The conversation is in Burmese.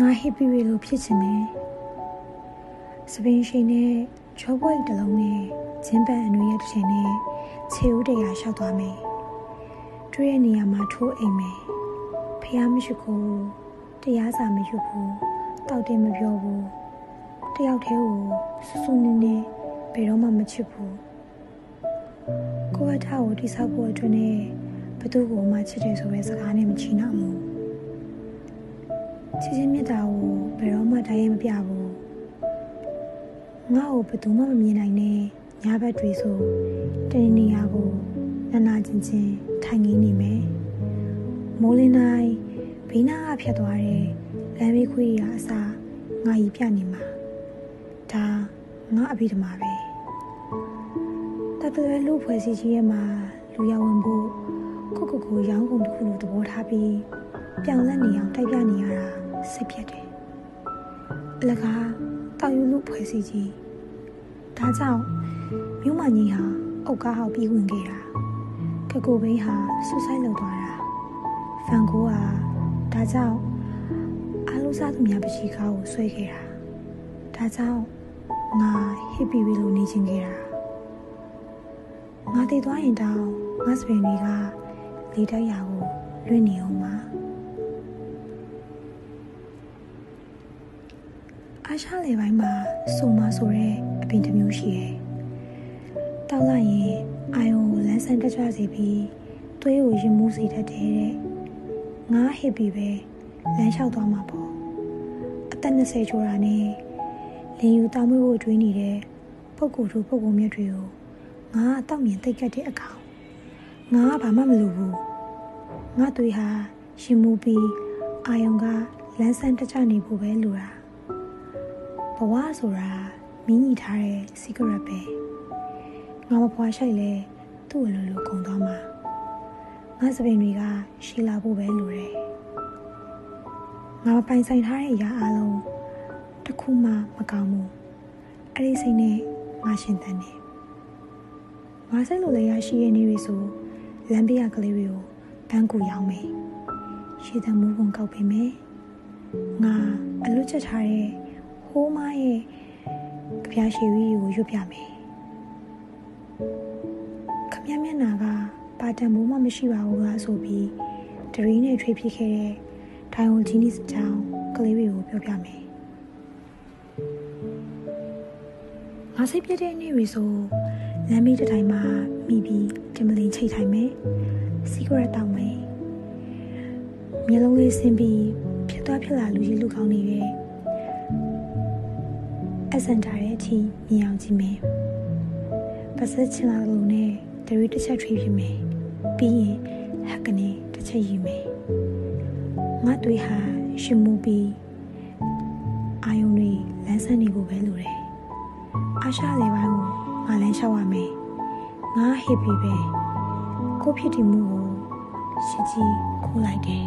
ငါဟစ်ပြီးလို့ဖြစ်ချင်တယ်စပင်းရှိန်နဲ့ချောပွိတ်တစ်လုံးနဲ့ဂျင်းပန်အနွေရဲ့တစ်ချိန်နဲ့ခြေဦးတရာလျှောက်သွားမယ်တွေ့တဲ့နေရာမှာထိုးအိမ်မယ်ဖះမရှိဘူးတရားစာမယူဘူးတောက်တယ်မပြောဘူးတယောက်တည်းကိုစူးစူးနင်းနေဘယ်တော့မှမချစ်ဘူးကိုယ့်အထားကိုတိဆောက်ဖို့အတွက်နဲ့ဘသူ့ကိုမှချစ်တယ်ဆိုပဲစကားနဲ့မချီနိုင်ဘူး ချစ်ချင်းမြတ်တာကိုဘယ်တော့မှတိုင်းရင်မပြဘူးငါ့ကိုဘသူမှမမြင်နိုင်နဲ့ညဘက်တွေဆိုတနေနေရာကိုနာနာချင်းချင်းထိုင်ငင်းနေမယ်မိုးလင်းတိုင်းဘေးနားကဖြတ်သွားတဲ့လမ်းဘေးခွေးရအစားငါကြီးပြနေမှာဒါငါအဘိဓမ္မာပဲတတရလူဖွဲ့စည်းကြီးရဲ့မှာလူရဝင်ဖို့ကိုကိုကိုရောင်းကုန်တစ်ခုလိုသဘောထားပြီးပြောင်းလဲနေအောင်တိုက်ပြနေရတာ စိတ်ပြတ်တယ်အလကားတောက်ယူလူဖွဲ့စည်းကြီးဒါကြောင့်မြို့မကြီးဟာအုတ်ကားဟောက်ပြီးဝင်ခဲ့တာကကိုဘိန်းဟာဆူဆိုင်လောက်သွားတာဖန်ကိုကဒါကြောင့်အားလုံးစားသူများပရှိကားကိုဆွဲခဲ့တာဒါကြောင့်ငါဟစ်ပြီးပြီလို့နေချင်းခဲ့တာငါတည်သွားရင်တောင်ငါစပင်တွေကလေတိုက်ရာကိုလွင့်နေအောင်ပါ အားရှားလေပိုင်းမှာစုံမဆိုတဲ့အပင်တစ်မျိုးရှိတယ်။တောက်လိုက်ရင်အာယုံကိုလန်းဆန်းတက်ကြစေပြီးသွေးကိုရင်မှုစေတတ်တယ်တဲ့။ငါဟစ်ပြီးပဲလမ်းလျှောက်သွားမှာပေါ့။အသက်20ကျော်တာနဲ့လင်ယူတောင်းမွေးဖို့တွေးနေတဲ့ပုပ်ကူတို့ပုပ်ကူမြတ်တွေကိုငါအတော့မြင်တိတ်ကတ်တဲ့အကောင်ငါကဘာမှမလုပ်ဘူးငါတွေဟာရှင်မူပြီးအာယုံကလန်းဆန်းတကြနေဖို့ပဲလိုတာဘ ဝဆိုတာမင်းညီထားတဲ့ secret ပဲငါမဖွာရှိုက်လဲသူ့အလိုလိုကုန်သွားမှာငါစပင်တွေကရှည်လာဖို့ပဲလိုတယ်ငါပိုင်ဆိုင်ထားတဲ့အရာအလုံးတစ်ခုမှမကောင်းဘူးအဲ့ဒီစိတ်နဲ့ငါရှင်တန်တယ်ငါစိတ်လိုလည်းရရှိရဲ့နေပြီဆိုလမ်းဘေးကကလေးတွေကိုဘန်းကူရောင်းမယ်ရှည်သမှုပုံကောက်ပေးမယ်ငါအလွတ်ချက်ထားတဲ့ ဟိုးမရဲ့ကြပြားရှည်ဝီကိုရွတ်ပြမယ်ခမမျက်နာကပါတံမိုးမှမရှိပါဘူးလားဆိုပြီးဒရီနဲ့ထွေးဖြစ်ခဲ့တဲ့ထိုင်ဝမ်ဂျီနီစ်တောင်ကလေးတွေကိုပြောပြမယ်ငါစိတ်ပြတဲ့နေ့တွေဆိုလမ်းမေးတစ်တိုင်းမှာမိပြီးတမလင်ချိတ်ထိုင်မယ်စီဂရက်တောက်မယ်မျက်လုံးလေးဆင်းပြီးဖြစ်သွားဖြစ်လာလူကြီးလူကောင်းနေတယ် အစန်တာရဲ့အထိမြင်အောင်ကြည့်မယ်ပါစက်ချလာလို့နဲ့ဒရီတစ်ချက်ထွေးပြမယ်ပြီးရင်ဟက်ကနေတစ်ချက်ယူမယ်ငါတွေဟာရှင်မူပြီးအာယုံတွေလမ်းဆန်းနေဖို့ပဲလိုတယ်အာရှလေပိုင်းကိုငါလည်းရှောက်ရမယ်ငါဟစ်ပြီးပဲကိုဖြစ်တည်မှုကိုရှစ်ကြီးခိုးလိုက်တယ်